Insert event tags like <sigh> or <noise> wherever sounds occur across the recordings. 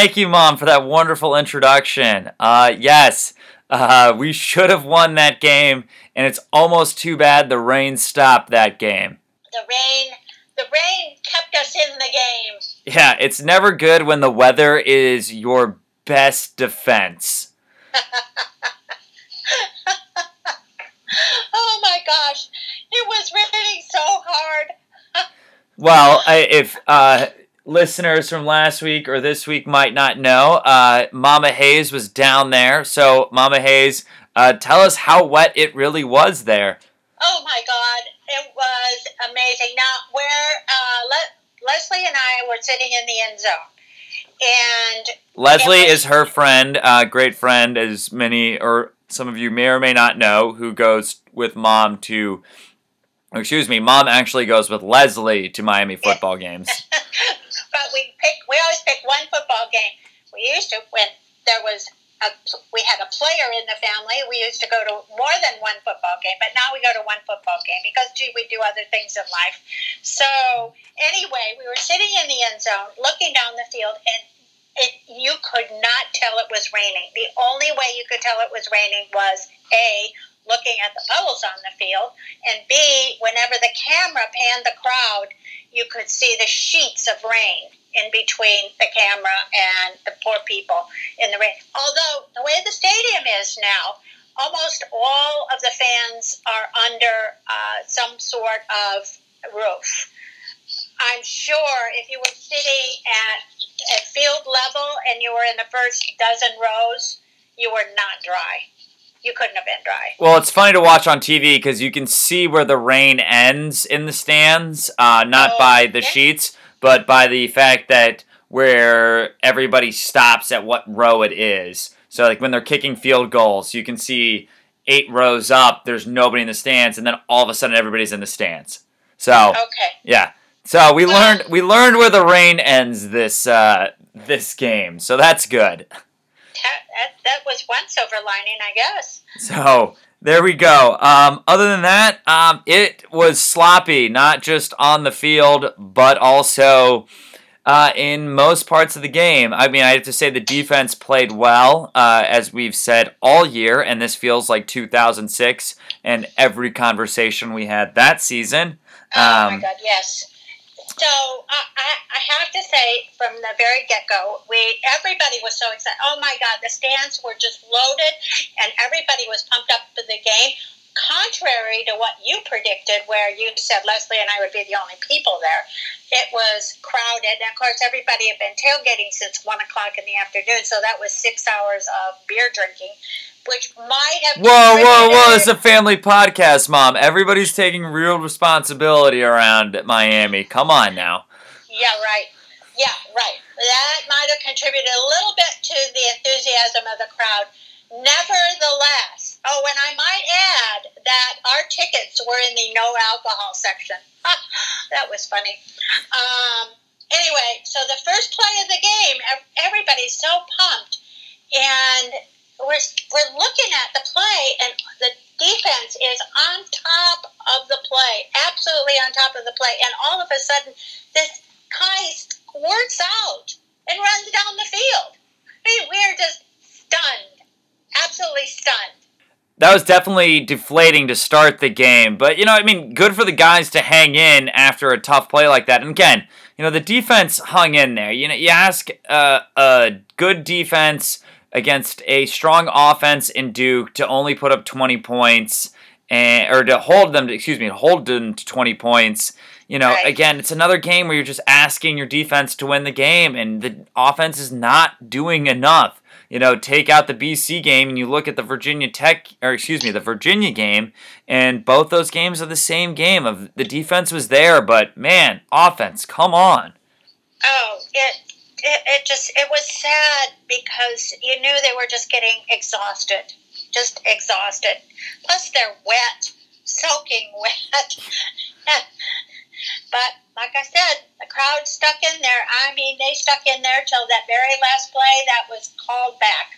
Thank you, Mom, for that wonderful introduction. Uh, yes, uh, we should have won that game, and it's almost too bad the rain stopped that game. The rain, the rain kept us in the game. Yeah, it's never good when the weather is your best defense. <laughs> oh my gosh, it was raining so hard. <laughs> well, I, if uh, listeners from last week or this week might not know, uh, Mama Hayes was down there. So, Mama Hayes, uh, tell us how wet it really was there. Oh my God, it was amazing. Now, where uh, Le- Leslie and I were sitting in the end zone, and Leslie was- is her friend, uh, great friend, as many or some of you may or may not know, who goes with mom to. Excuse me, mom actually goes with Leslie to Miami football games. <laughs> but we pick. We always pick one football game. We used to when there was a, we had a player in the family. We used to go to more than one football game, but now we go to one football game because, gee, we do other things in life. So, anyway, we were sitting in the end zone looking down the field, and it, you could not tell it was raining. The only way you could tell it was raining was A, looking at the puddles on the field, and B, whenever the camera panned the crowd, you could see the sheets of rain in between the camera and the poor people in the rain. Although the way the stadium is now, almost all of the fans are under uh, some sort of roof. I'm sure if you were sitting at, at field level and you were in the first dozen rows, you were not dry. You couldn't have been dry. Well, it's funny to watch on TV because you can see where the rain ends in the stands, uh, not oh, by the sheets but by the fact that where everybody stops at what row it is. So like when they're kicking field goals, you can see eight rows up, there's nobody in the stands, and then all of a sudden everybody's in the stands. So okay, yeah. So we well, learned we learned where the rain ends this uh, this game. So that's good. <laughs> That, that, was one silver lining, I guess. So there we go. Um, other than that, um, it was sloppy, not just on the field, but also uh, in most parts of the game. I mean, I have to say the defense played well, uh, as we've said all year, and this feels like 2006 and every conversation we had that season. Um, oh my um, God, yes. So uh, I, I have to say, from the very get go, we everybody was so excited. Oh my God, the stands were just loaded, and everybody was pumped up for the game. Contrary to what you predicted, where you said Leslie and I would be the only people there, it was crowded. And of course, everybody had been tailgating since one o'clock in the afternoon, so that was six hours of beer drinking which might have. Whoa, whoa, whoa! It's a family podcast, Mom. Everybody's taking real responsibility around Miami. Come on now. Yeah, right. Yeah, right. That might have contributed a little bit to the enthusiasm of the crowd. Nevertheless, oh, and I might add that our tickets were in the no alcohol section. <laughs> that was funny. Um, anyway, so the first play of the game, everybody's so pumped. And we're, we're looking at the play, and the defense is on top of the play, absolutely on top of the play. And all of a sudden, this guy squirts out and runs down the field. I mean, we're just stunned, absolutely stunned. That was definitely deflating to start the game, but you know, I mean, good for the guys to hang in after a tough play like that. And again, you know, the defense hung in there. You know, you ask uh, a good defense against a strong offense in Duke to only put up 20 points and or to hold them to, excuse me, hold them to 20 points. You know, right. again, it's another game where you're just asking your defense to win the game and the offense is not doing enough. You know, take out the BC game and you look at the Virginia Tech or excuse me, the Virginia game and both those games are the same game of the defense was there, but man, offense, come on. Oh, it it, it just it was sad because you knew they were just getting exhausted, just exhausted. Plus, they're wet, soaking <laughs> wet. but like I said, the crowd stuck in there. I mean, they stuck in there till that very last play that was called back.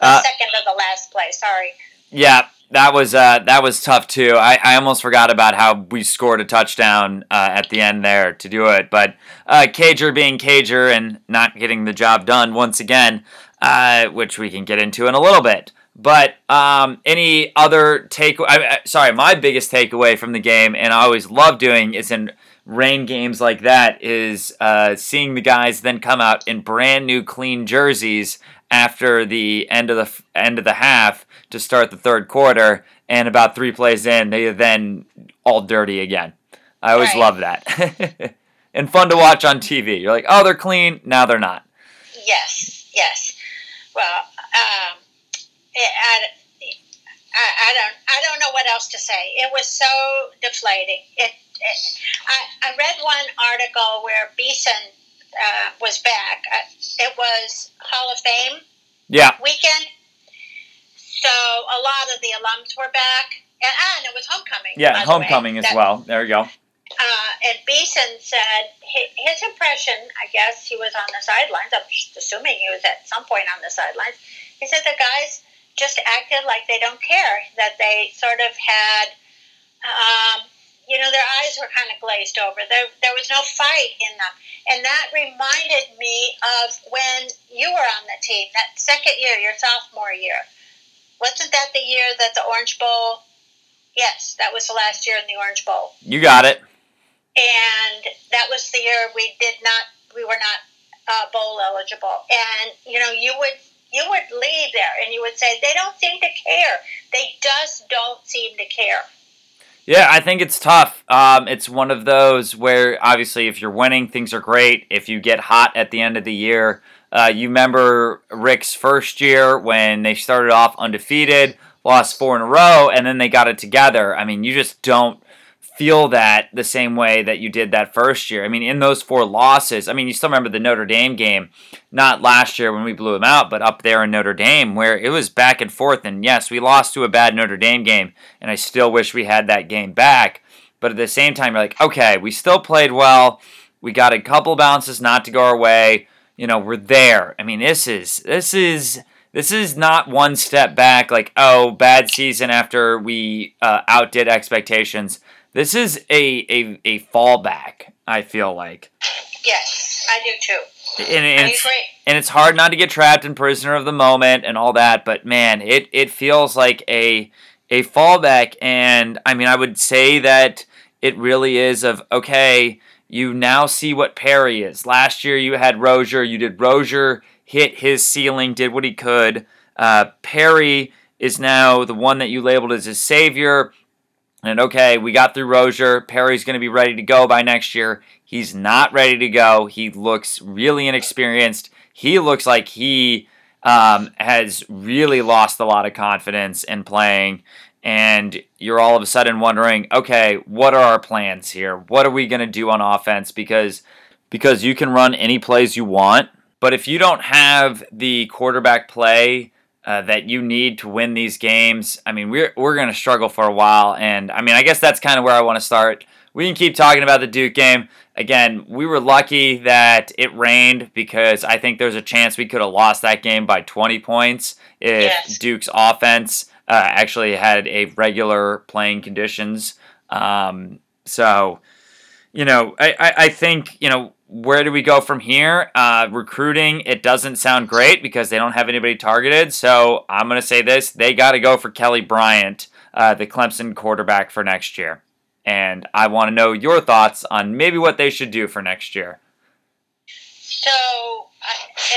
The uh, second of the last play. Sorry. Yeah, that was uh, that was tough too. I, I almost forgot about how we scored a touchdown uh, at the end there to do it. But uh, Cager being Cager and not getting the job done once again, uh, which we can get into in a little bit. But um, any other take? I, sorry, my biggest takeaway from the game, and I always love doing, is in rain games like that, is uh, seeing the guys then come out in brand new clean jerseys after the end of the end of the half to start the third quarter, and about three plays in, they then all dirty again. I always right. love that, <laughs> and fun to watch on TV. You're like, oh, they're clean. Now they're not. Yes, yes. Well, um, I, I, don't I don't know what else to say. It was so deflating. It, it I, I read one article where Beason uh, was back. Uh, it was Hall of Fame yeah. weekend. So a lot of the alums were back, and, and it was homecoming. Yeah, homecoming as that, well. There you go. Uh, and Beason said his impression, I guess he was on the sidelines. I'm just assuming he was at some point on the sidelines. He said the guys just acted like they don't care, that they sort of had, um, you know, their eyes were kind of glazed over. There, there was no fight in them. And that reminded me of when you were on the team, that second year, your sophomore year. Wasn't that the year that the Orange Bowl? Yes, that was the last year in the Orange Bowl. You got it. And that was the year we did not, we were not uh, bowl eligible. And, you know, you would you would leave there and you would say they don't seem to care. They just don't seem to care. Yeah, I think it's tough. Um, it's one of those where obviously if you're winning, things are great. If you get hot at the end of the year, uh, you remember Rick's first year when they started off undefeated, lost four in a row, and then they got it together. I mean, you just don't feel that the same way that you did that first year. I mean, in those four losses, I mean, you still remember the Notre Dame game, not last year when we blew them out, but up there in Notre Dame where it was back and forth. And yes, we lost to a bad Notre Dame game, and I still wish we had that game back. But at the same time, you're like, okay, we still played well. We got a couple bounces not to go our way. You know, we're there. I mean, this is this is this is not one step back. Like, oh, bad season after we uh, outdid expectations this is a, a, a fallback, I feel like. Yes, I do too. And, and I it's, agree. And it's hard not to get trapped in prisoner of the moment and all that, but man, it, it feels like a a fallback. And I mean, I would say that it really is of okay, you now see what Perry is. Last year you had Rosier, you did Rosier hit his ceiling, did what he could. Uh, Perry is now the one that you labeled as a savior. And okay, we got through Rosier. Perry's going to be ready to go by next year. He's not ready to go. He looks really inexperienced. He looks like he um, has really lost a lot of confidence in playing. And you're all of a sudden wondering, okay, what are our plans here? What are we going to do on offense? Because because you can run any plays you want, but if you don't have the quarterback play uh, that you need to win these games. I mean, we're we're going to struggle for a while, and I mean, I guess that's kind of where I want to start. We can keep talking about the Duke game. Again, we were lucky that it rained because I think there's a chance we could have lost that game by 20 points if yes. Duke's offense actually had a regular playing conditions. Um, so, you know, I, I, I think, you know, where do we go from here? Uh, recruiting, it doesn't sound great because they don't have anybody targeted. So I'm going to say this they got to go for Kelly Bryant, uh, the Clemson quarterback for next year. And I want to know your thoughts on maybe what they should do for next year. So uh,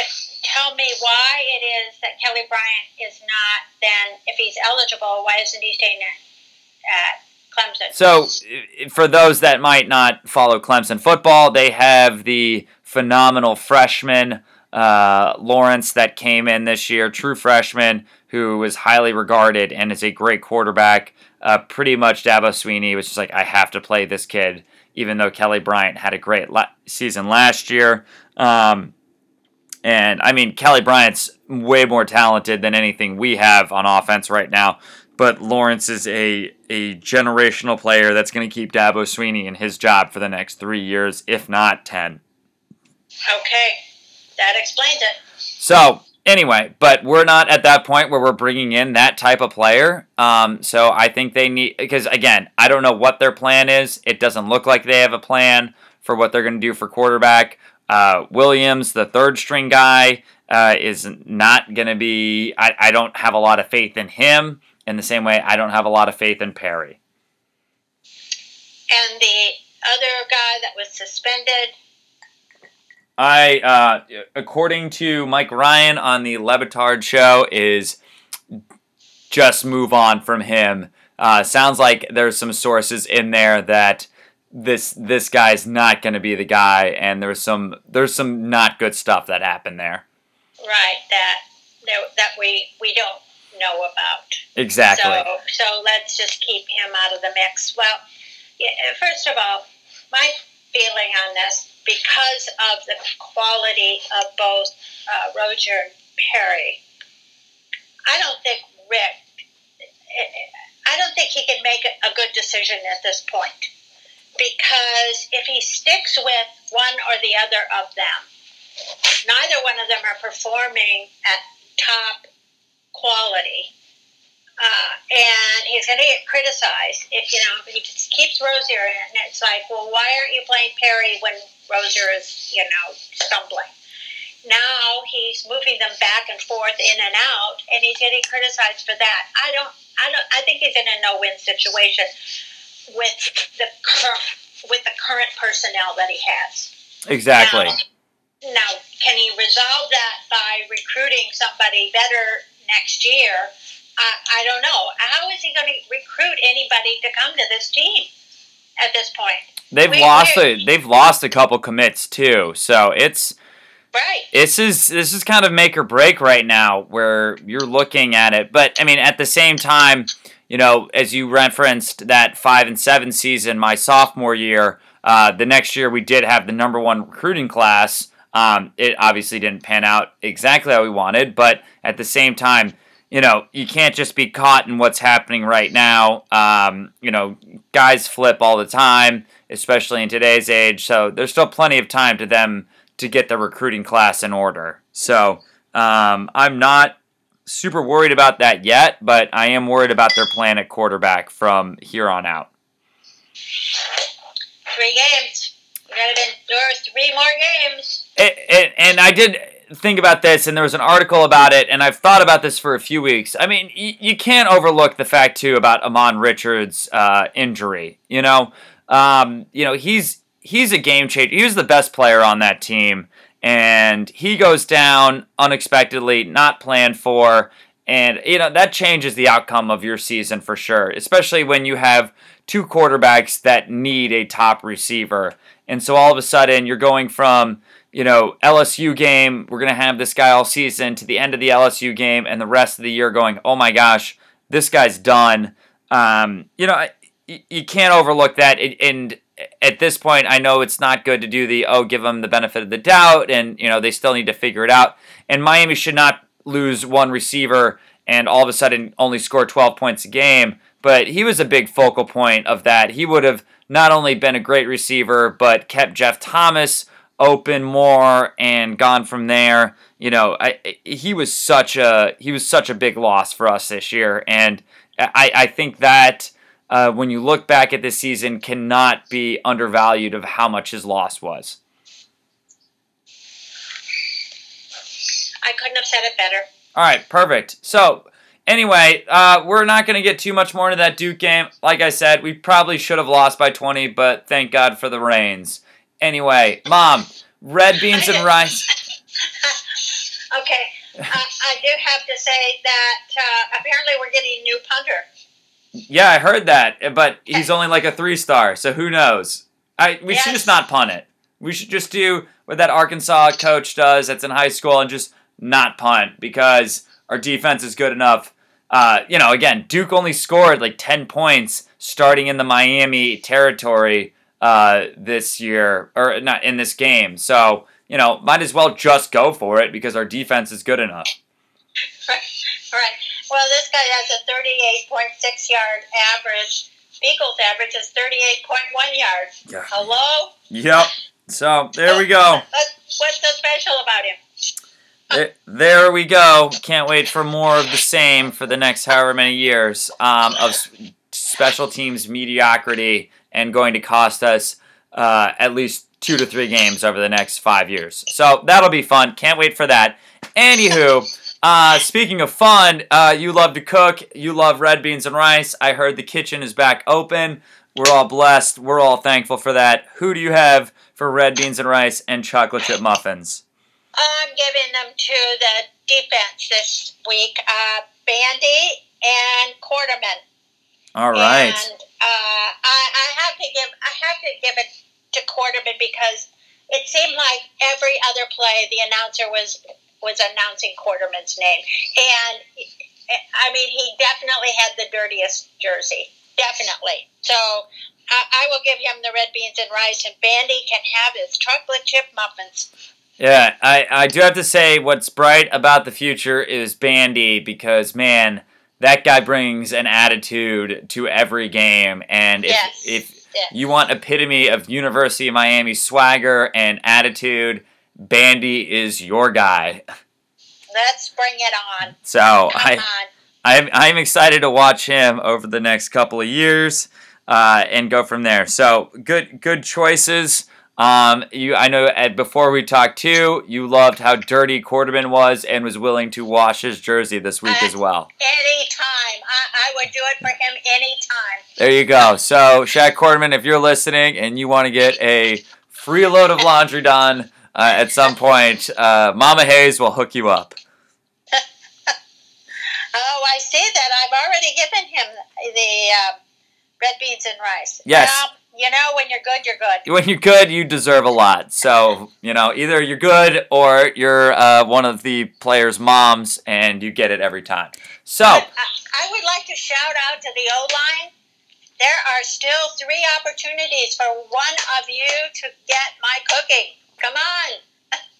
tell me why it is that Kelly Bryant is not then, if he's eligible, why isn't he staying at Clemson. So, for those that might not follow Clemson football, they have the phenomenal freshman uh, Lawrence that came in this year, true freshman who was highly regarded and is a great quarterback. Uh, pretty much Dabo Swinney was just like, I have to play this kid, even though Kelly Bryant had a great la- season last year. Um, and I mean, Kelly Bryant's way more talented than anything we have on offense right now but Lawrence is a a generational player that's going to keep Dabo Swinney in his job for the next three years, if not ten. Okay, that explains it. So anyway, but we're not at that point where we're bringing in that type of player. Um, so I think they need because again, I don't know what their plan is. It doesn't look like they have a plan for what they're going to do for quarterback. Uh, Williams, the third string guy, uh, is not going to be. I, I don't have a lot of faith in him in the same way I don't have a lot of faith in Perry. And the other guy that was suspended. I, uh, according to Mike Ryan on the Le Batard show, is just move on from him. Uh, sounds like there's some sources in there that this this guy's not going to be the guy, and there's some there's some not good stuff that happened there. Right, that that we we don't know about. Exactly. So so let's just keep him out of the mix. Well, yeah, uh, first of all, my feeling on this, because of the quality of both uh, Rosier and Perry, I don't think Rick. Uh, uh, I don't think he can make a good decision at this point because if he sticks with one or the other of them, neither one of them are performing at top quality. Uh, and he's going to get criticized if you know he just keeps Rosier in, and it's like, well, why aren't you playing Perry when Rosier is you know stumbling? Now he's moving them back and forth in and out, and he's getting criticized for that. I don't, I don't, I think he's in a no-win situation with the current with the current personnel that he has. Exactly. Now, now, can he resolve that by recruiting somebody better next year? I, I don't know. How is he going to recruit anybody to come to this team at this point? They've we, lost a, they've lost a couple commits too, so it's right. This is this is kind of make or break right now, where you're looking at it. But I mean, at the same time, you know, as you referenced that five and seven season, my sophomore year. Uh, the next year we did have the number one recruiting class. Um, it obviously didn't pan out exactly how we wanted, but at the same time, you know, you can't just be caught in what's happening right now. Um, you know, guys flip all the time, especially in today's age. So there's still plenty of time to them to get the recruiting class in order. So um, I'm not super worried about that yet, but I am worried about their plan at quarterback from here on out. Three games. You got to endure three more games. It, it, and I did think about this, and there was an article about it, and I've thought about this for a few weeks. I mean, y- you can't overlook the fact too about Ahmmon Richards' uh, injury. You know, um, you know he's he's a game changer. He was the best player on that team, and he goes down unexpectedly, not planned for, and you know that changes the outcome of your season for sure. Especially when you have two quarterbacks that need a top receiver, and so all of a sudden you're going from you know, LSU game, we're going to have this guy all season to the end of the LSU game and the rest of the year going, oh my gosh, this guy's done. Um, you know, you can't overlook that. And at this point, I know it's not good to do the, oh, give them the benefit of the doubt. And, you know, they still need to figure it out. And Miami should not lose one receiver and all of a sudden only score 12 points a game. But he was a big focal point of that. He would have not only been a great receiver, but kept Jeff Thomas open more and gone from there. You know, I, he was such a he was such a big loss for us this year, and I, I think that uh, when you look back at this season, cannot be undervalued of how much his loss was. I couldn't have said it better. All right, perfect. So. Anyway, uh, we're not going to get too much more into that Duke game. Like I said, we probably should have lost by 20, but thank God for the rains. Anyway, mom, red beans and rice. <laughs> okay, uh, I do have to say that uh, apparently we're getting a new punter. Yeah, I heard that, but he's only like a three star, so who knows? I we yes. should just not punt it. We should just do what that Arkansas coach does that's in high school and just not punt because our defense is good enough. Uh, you know, again, Duke only scored like 10 points starting in the Miami territory uh, this year or not in this game. So you know, might as well just go for it because our defense is good enough. <laughs> Right. right. Well, this guy has a 38.6 yard average. Feagles' average is 38.1 yards. Yeah. Hello? Yep. So there we go. What's so special about him? There- There we go. Can't wait for more of the same for the next however many years um, of special teams mediocrity and going to cost us uh, at least two to three games over the next five years. So that'll be fun. Can't wait for that. Anywho, uh, speaking of fun, uh, you love to cook. You love red beans and rice. I heard the kitchen is back open. We're all blessed. We're all thankful for that. Who do you have for red beans and rice and chocolate chip muffins? I'm giving them to the defense this week. Uh, Bandy and Quarterman. All right. And uh, I, I have to give I have to give it to Quarterman because it seemed like every other play the announcer was was announcing Quarterman's name, and I mean he definitely had the dirtiest jersey, definitely. So. I, I will give him the red beans and rice, and Bandy can have his chocolate chip muffins. Yeah, I, I do have to say what's bright about the future is Bandy because man, that guy brings an attitude to every game, and if Yes. if Yes. you want epitome of University of Miami swagger and attitude, Bandy is your guy. Let's bring it on. So Come I on. I'm I'm excited to watch him over the next couple of years uh, and go from there. So good good choices. Um, you I know before we talked too, you loved how dirty Quarterman was and was willing to wash his jersey this week as well. Anytime. I, I would do it for him anytime. There you go. So Shaq Quarterman, if you're listening and you want to get a free load of laundry done uh, at some point, uh, Mama Hayes will hook you up. <laughs> Oh, I see that. I've already given him the uh, red beans and rice. Yes. Well, you know, when you're good, you're good. when you're good, you deserve a lot. So, you know, either you're good or you're uh, one of the players' moms and you get it every time. So, I, I would like to shout out to the O line. There are still three opportunities for one of you to get my cooking. Come on.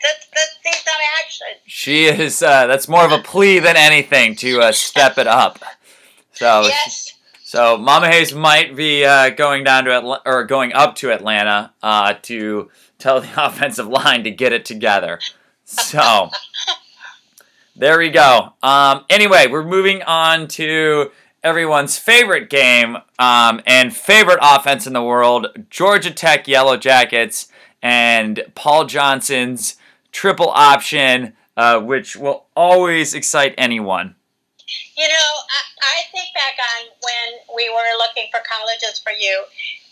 Let's, let's see some action. she is, uh, that's more of a plea than anything to uh, step it up. So, Yes. so Mama Hayes might be uh, going down to Atla- or going up to Atlanta uh, to tell the <laughs> offensive line to get it together. So, there we go. Um, anyway, we're moving on to everyone's favorite game um, and favorite offense in the world Georgia Tech Yellow Jackets and Paul Johnson's triple option, uh, which will always excite anyone. You know, I, I think back on when we were looking for colleges for you,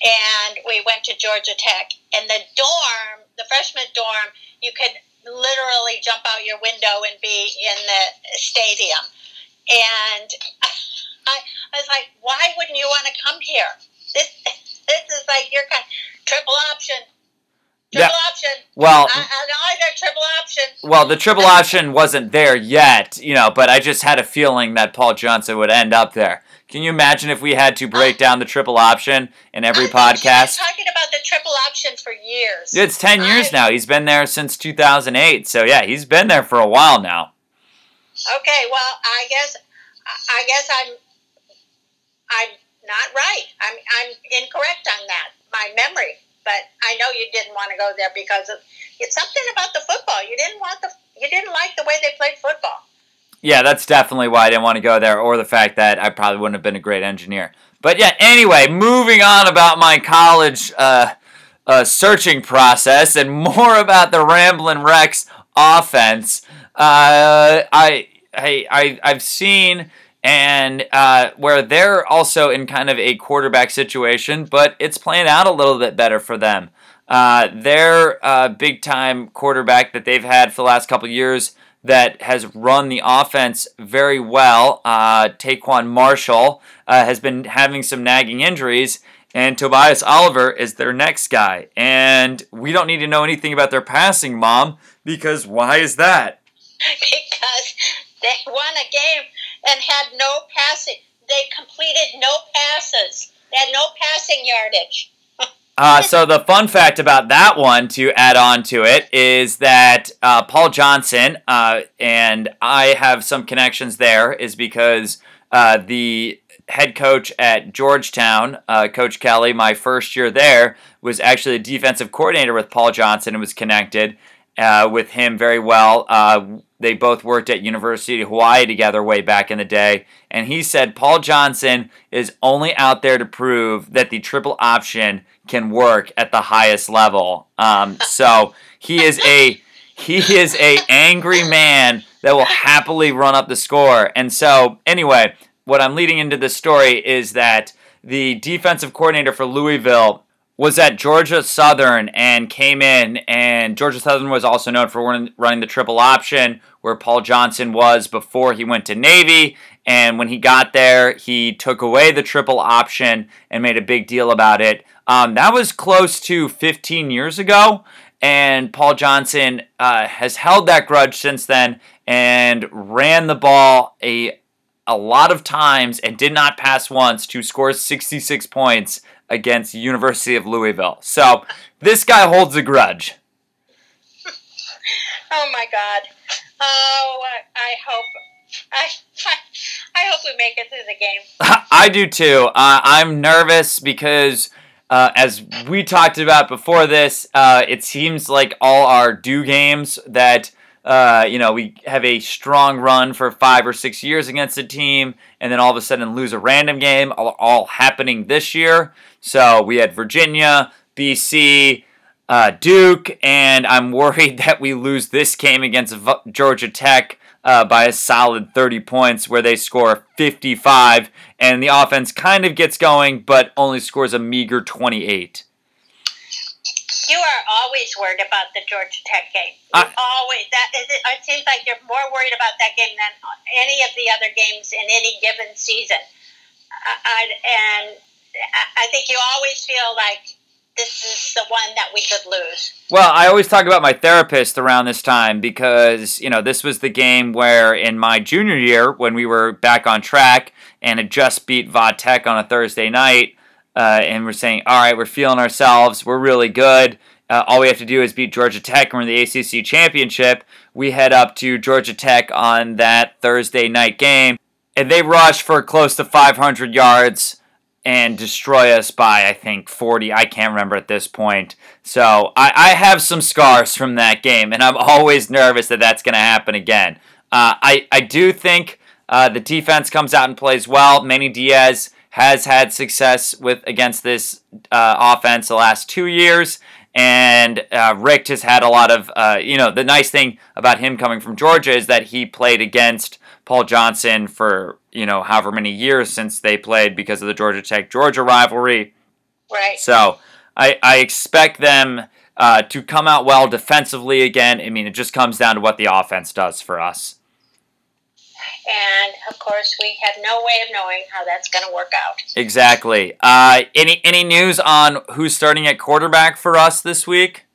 and we went to Georgia Tech, and the dorm, the freshman dorm, you could literally jump out your window and be in the stadium. And I, I was like, why wouldn't you want to come here? This, this is like your kind of triple option. Yeah. Option. Well, I, I know I got triple option. Well, the triple option wasn't there yet, you know, but I just had a feeling that Paul Johnson would end up there. Can you imagine if we had to break ah. down the triple option in every I've been podcast? talking about the triple option for years. It's 10 years I- now. He's been there since 2008. So, yeah, he's been there for a while now. Okay, well, I guess I guess I'm I'm not right. I'm I'm incorrect on that. My memory, but I know you didn't want to go there because of it's something about the football. You didn't want the you didn't like the way they played football. Yeah, that's definitely why I didn't want to go there, or the fact that I probably wouldn't have been a great engineer. But yeah, anyway, moving on about my college uh, uh, searching process and more about the Ramblin' Wreck offense. Uh, I, I, I, I've seen and uh, where they're also in kind of a quarterback situation, but it's playing out a little bit better for them. Uh, their uh, big time quarterback that they've had for the last couple years that has run the offense very well, uh, TaQuon Marshall, uh, has been having some nagging injuries. And Tobias Oliver is their next guy. And we don't need to know anything about their passing, Mom, because why is that? <laughs> because they won a game and had no passing. They completed no passes. They had no passing yardage. Uh, so the fun fact about that one to add on to it is that uh, Paul Johnson uh, and I have some connections there is because uh, the head coach at Georgetown, uh, Coach Kelly, my first year there was actually a defensive coordinator with Paul Johnson and was connected. Uh, with him very well. Uh, they both worked at University of Hawaii together way back in the day, and he said Paul Johnson is only out there to prove that the triple option can work at the highest level. Um, so he is a he is a angry man that will happily run up the score. And so anyway, what I'm leading into this story is that the defensive coordinator for Louisville was at Georgia Southern and came in, and Georgia Southern was also known for running the triple option, where Paul Johnson was before he went to Navy. And when he got there, he took away the triple option and made a big deal about it. Um, that was close to 15 years ago, and Paul Johnson uh, has held that grudge since then and ran the ball a a lot of times and did not pass once to score 66 points against University of Louisville. So this guy holds a grudge. <laughs> oh my God! Oh, I hope I, <laughs> I hope we make it through the game. <laughs> I do too. Uh, I'm nervous because. Uh, as we talked about before this, uh, it seems like all our do games that uh, you know, we have a strong run for five or six years against a team, and then all of a sudden lose a random game, all, all happening this year. So we had Virginia, BC, uh, Duke, and I'm <laughs> worried that we lose this game against Georgia Tech uh, by a solid 30 points, where they score 55, and the offense kind of gets going, but only scores a meager 28. You are always worried about the Georgia Tech game. I, always. That is, it seems like you're more worried about that game than any of the other games in any given season. I, and I think you always feel like this is the one that we could lose. Well, I always talk about my therapist around this time because, you know, this was the game where in my junior year, when we were back on track and had just beat Va Tech on a Thursday night, uh, and we're saying, all right, we're feeling ourselves, we're really good. Uh, all we have to do is beat Georgia Tech and we're in the ACC championship. We head up to Georgia Tech on that Thursday night game, and they rush for close to 500 yards and destroy us by I think 40. I can't remember at this point. So I, I have some scars from that game, and I'm <laughs> always nervous that that's going to happen again. Uh, I I do think uh, the defense comes out and plays well. Manny Diaz has had success with against this uh, offense the last two years. And uh, Richt has had a lot of, uh, you know, the nice thing about him coming from Georgia is that he played against Paul Johnson for, you know, however many years since they played because of the Georgia Tech Georgia rivalry. Right. So I, I expect them uh, to come out well defensively again. I mean, it just comes down to what the offense does for us. And of course, we have no way of knowing how that's going to work out. Exactly. Uh, any any news on who's starting at quarterback for us this week?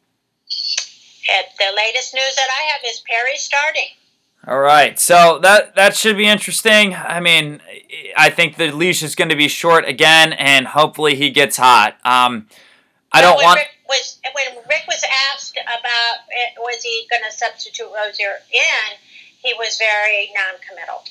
And the latest news that I have is Perry starting. All right, so that that should be interesting. I mean, I think the leash is going to be short again, and hopefully he gets hot. Um, I don't want. Rick was when Rick was asked about it, was he going to substitute Rosier in? He was very non-committal.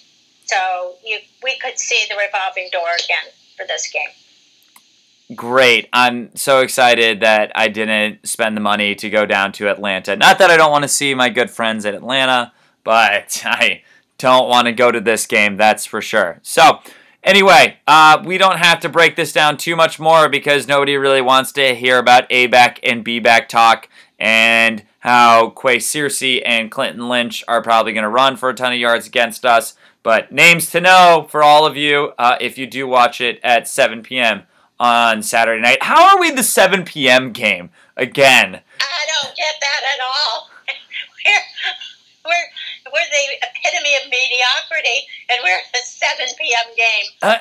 So you, we could see the revolving door again for this game. Great. I'm so excited that I didn't spend the money to go down to Atlanta. Not that I don't want to see my good friends at Atlanta, but <laughs> I don't want to go to this game, that's for sure. So, anyway, uh, we don't have to break this down too much more because nobody really wants to hear about A back and B back talk. And how Qua Searcy and Clinton Lynch are probably going to run for a ton of yards against us. But names to know for all of you uh, if you do watch it at 7 p.m. on Saturday night. How are we the 7 p.m. game again? I don't get that at all. <laughs> we're, we're, we're the epitome of mediocrity, and we're the 7 p.m. game. I,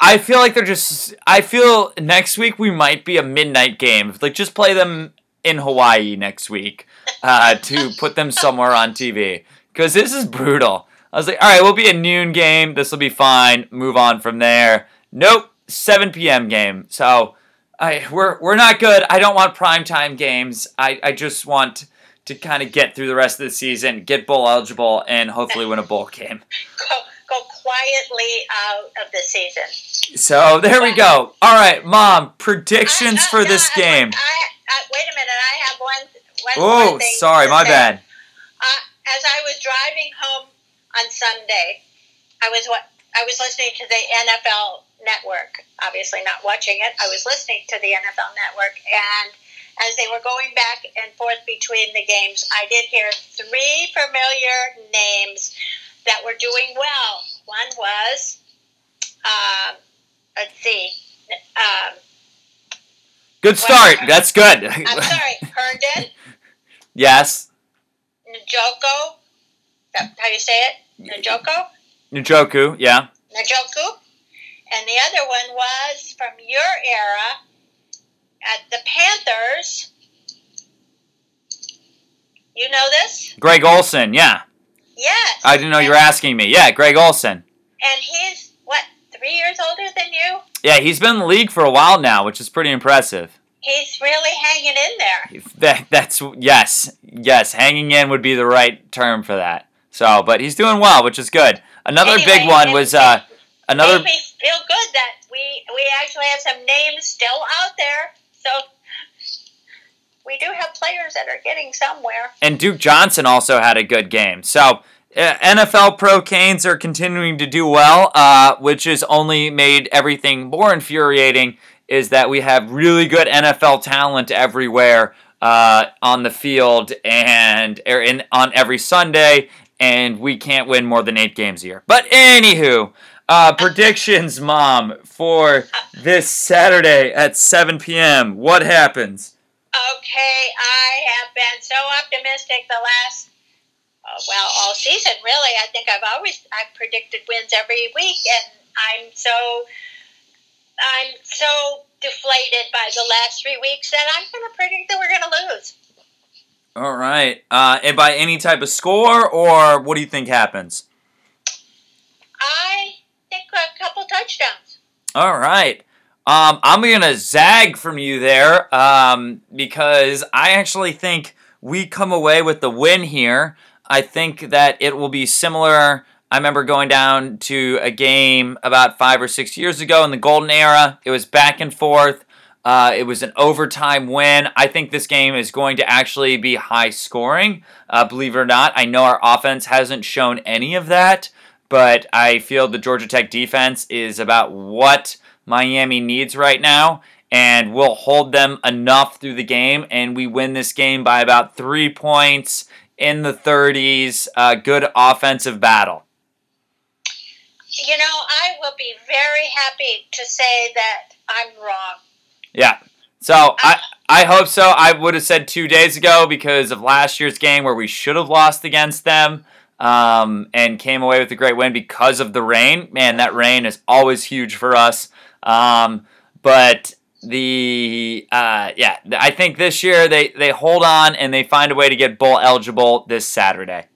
I, I feel like they're just. I feel next week we might be a midnight game. Like, just play them in Hawaii next week <laughs> uh, to put them somewhere on TV because this is brutal. I was like, all right, we'll be a noon game. This will be fine. Move on from there. Nope, 7 p.m. game. So I we're we're not good. I don't want primetime games. I, I just want to kind of get through the rest of the season, get bowl eligible, and hopefully win a bowl game. Go, go quietly out of the season. So there we go. All right, Mom, predictions I, I, for this game. I, wait a minute. I have one Oh, sorry, my bad. Uh, as I was driving home on Sunday, I was what I was listening to the NFL Network. Obviously, not watching it. I was listening to the NFL Network, and as they were going back and forth between the games, I did hear three familiar names that were doing well. One was, um, let's see, um, Good start. That's good. I'm sorry, <laughs> Herndon, yes. Njoko. How do you say it? Njoko. Njoku, yeah. Njoku. And the other one was from your era at the Panthers. You know this? Greg Olsen, yeah. Yes. I didn't know you were asking me. Yeah, Greg Olsen. And he's, what, three years older than you? Yeah, he's been in the league for a while now, which is pretty impressive. He's really hanging in there. That, that's yes, yes. Hanging in would be the right term for that. So, but he's doing well, which is good. Another Anyway, big one was uh, another. Made me feel good that we, we actually have some names still out there. So we do have players that are getting somewhere. and Duke Johnson also had a good game. So uh, NFL pro Canes are continuing to do well, uh, which has only made everything more infuriating. Is that we have really good NFL talent everywhere uh, on the field and er, in, on every Sunday, and we can't win more than eight games a year. But anywho, uh, predictions, mom, for this Saturday at 7 p.m. What happens? Okay, I have been so optimistic the last, uh, well, all season really. I think I've always I've predicted wins every week, and I'm so I'm so deflated by the last three weeks that I'm going to predict that we're going to lose. All right. Uh, and by any type of score, or what do you think happens? I think a couple touchdowns. All right. Um, I'm gonna zag from you there um, because I actually think we come away with the win here. I think that it will be similar. I remember going down to a game about five or six years ago in the golden era. It was back and forth. Uh, it was an overtime win. I think this game is going to actually be high scoring. Uh, believe it or not, I know our offense hasn't shown any of that, but I feel the Georgia Tech defense is about what Miami needs right now, and we'll hold them enough through the game, and we win this game by about three points in the 30s. Uh, good offensive battle. You know, I will be very happy to say that I'm wrong. Yeah. So I I hope so. I would have said two days ago because of last year's game where we should have lost against them. Um, and came away with a great win because of the rain. Man, that rain is always huge for us. Um, but the uh, yeah, I think this year they they hold on and they find a way to get bowl eligible this Saturday.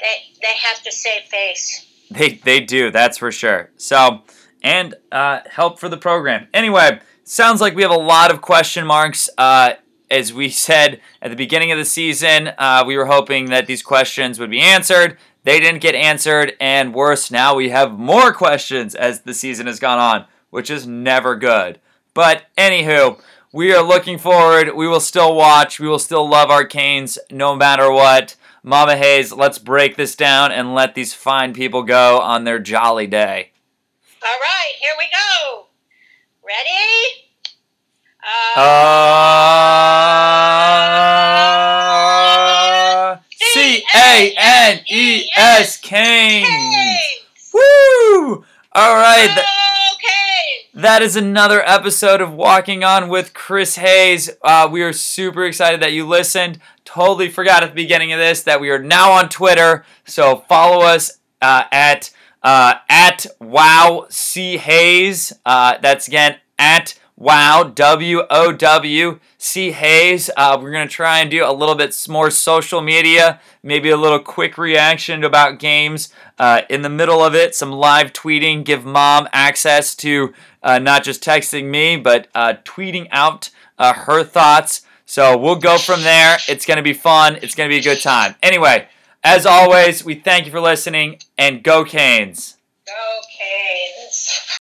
They they have to save face. They they do, that's for sure. So and uh, help for the program. Anyway, sounds like we have a lot of question marks. Uh, as we said at the beginning of the season, uh, we were hoping that these questions would be answered. They didn't get answered, and worse, now we have more questions as the season has gone on, which is never good. But anywho, we are looking forward. We will still watch. We will still love our Canes no matter what. Mama Hayes, let's break this down and let these fine people go on their jolly day. All right, here we go. Ready? Uh, C A N E S. Canes. Woo! All right. That is another episode of Walking On with Chris Hayes. Uh, we are super excited that you listened. Totally forgot at the beginning of this that we are now on Twitter. So follow us uh, at uh, at Wow C Hayes. Uh, that's again at Wow W O W C Hayes. Uh, we're gonna try and do a little bit more social media, maybe a little quick reaction about games. Uh, in the middle of it, some live tweeting, give mom access to uh, not just texting me, but uh, tweeting out uh, her thoughts. So we'll go from there. It's going to be fun. It's going to be a good time. Anyway, as always, we thank you for listening and go Canes. Go Canes.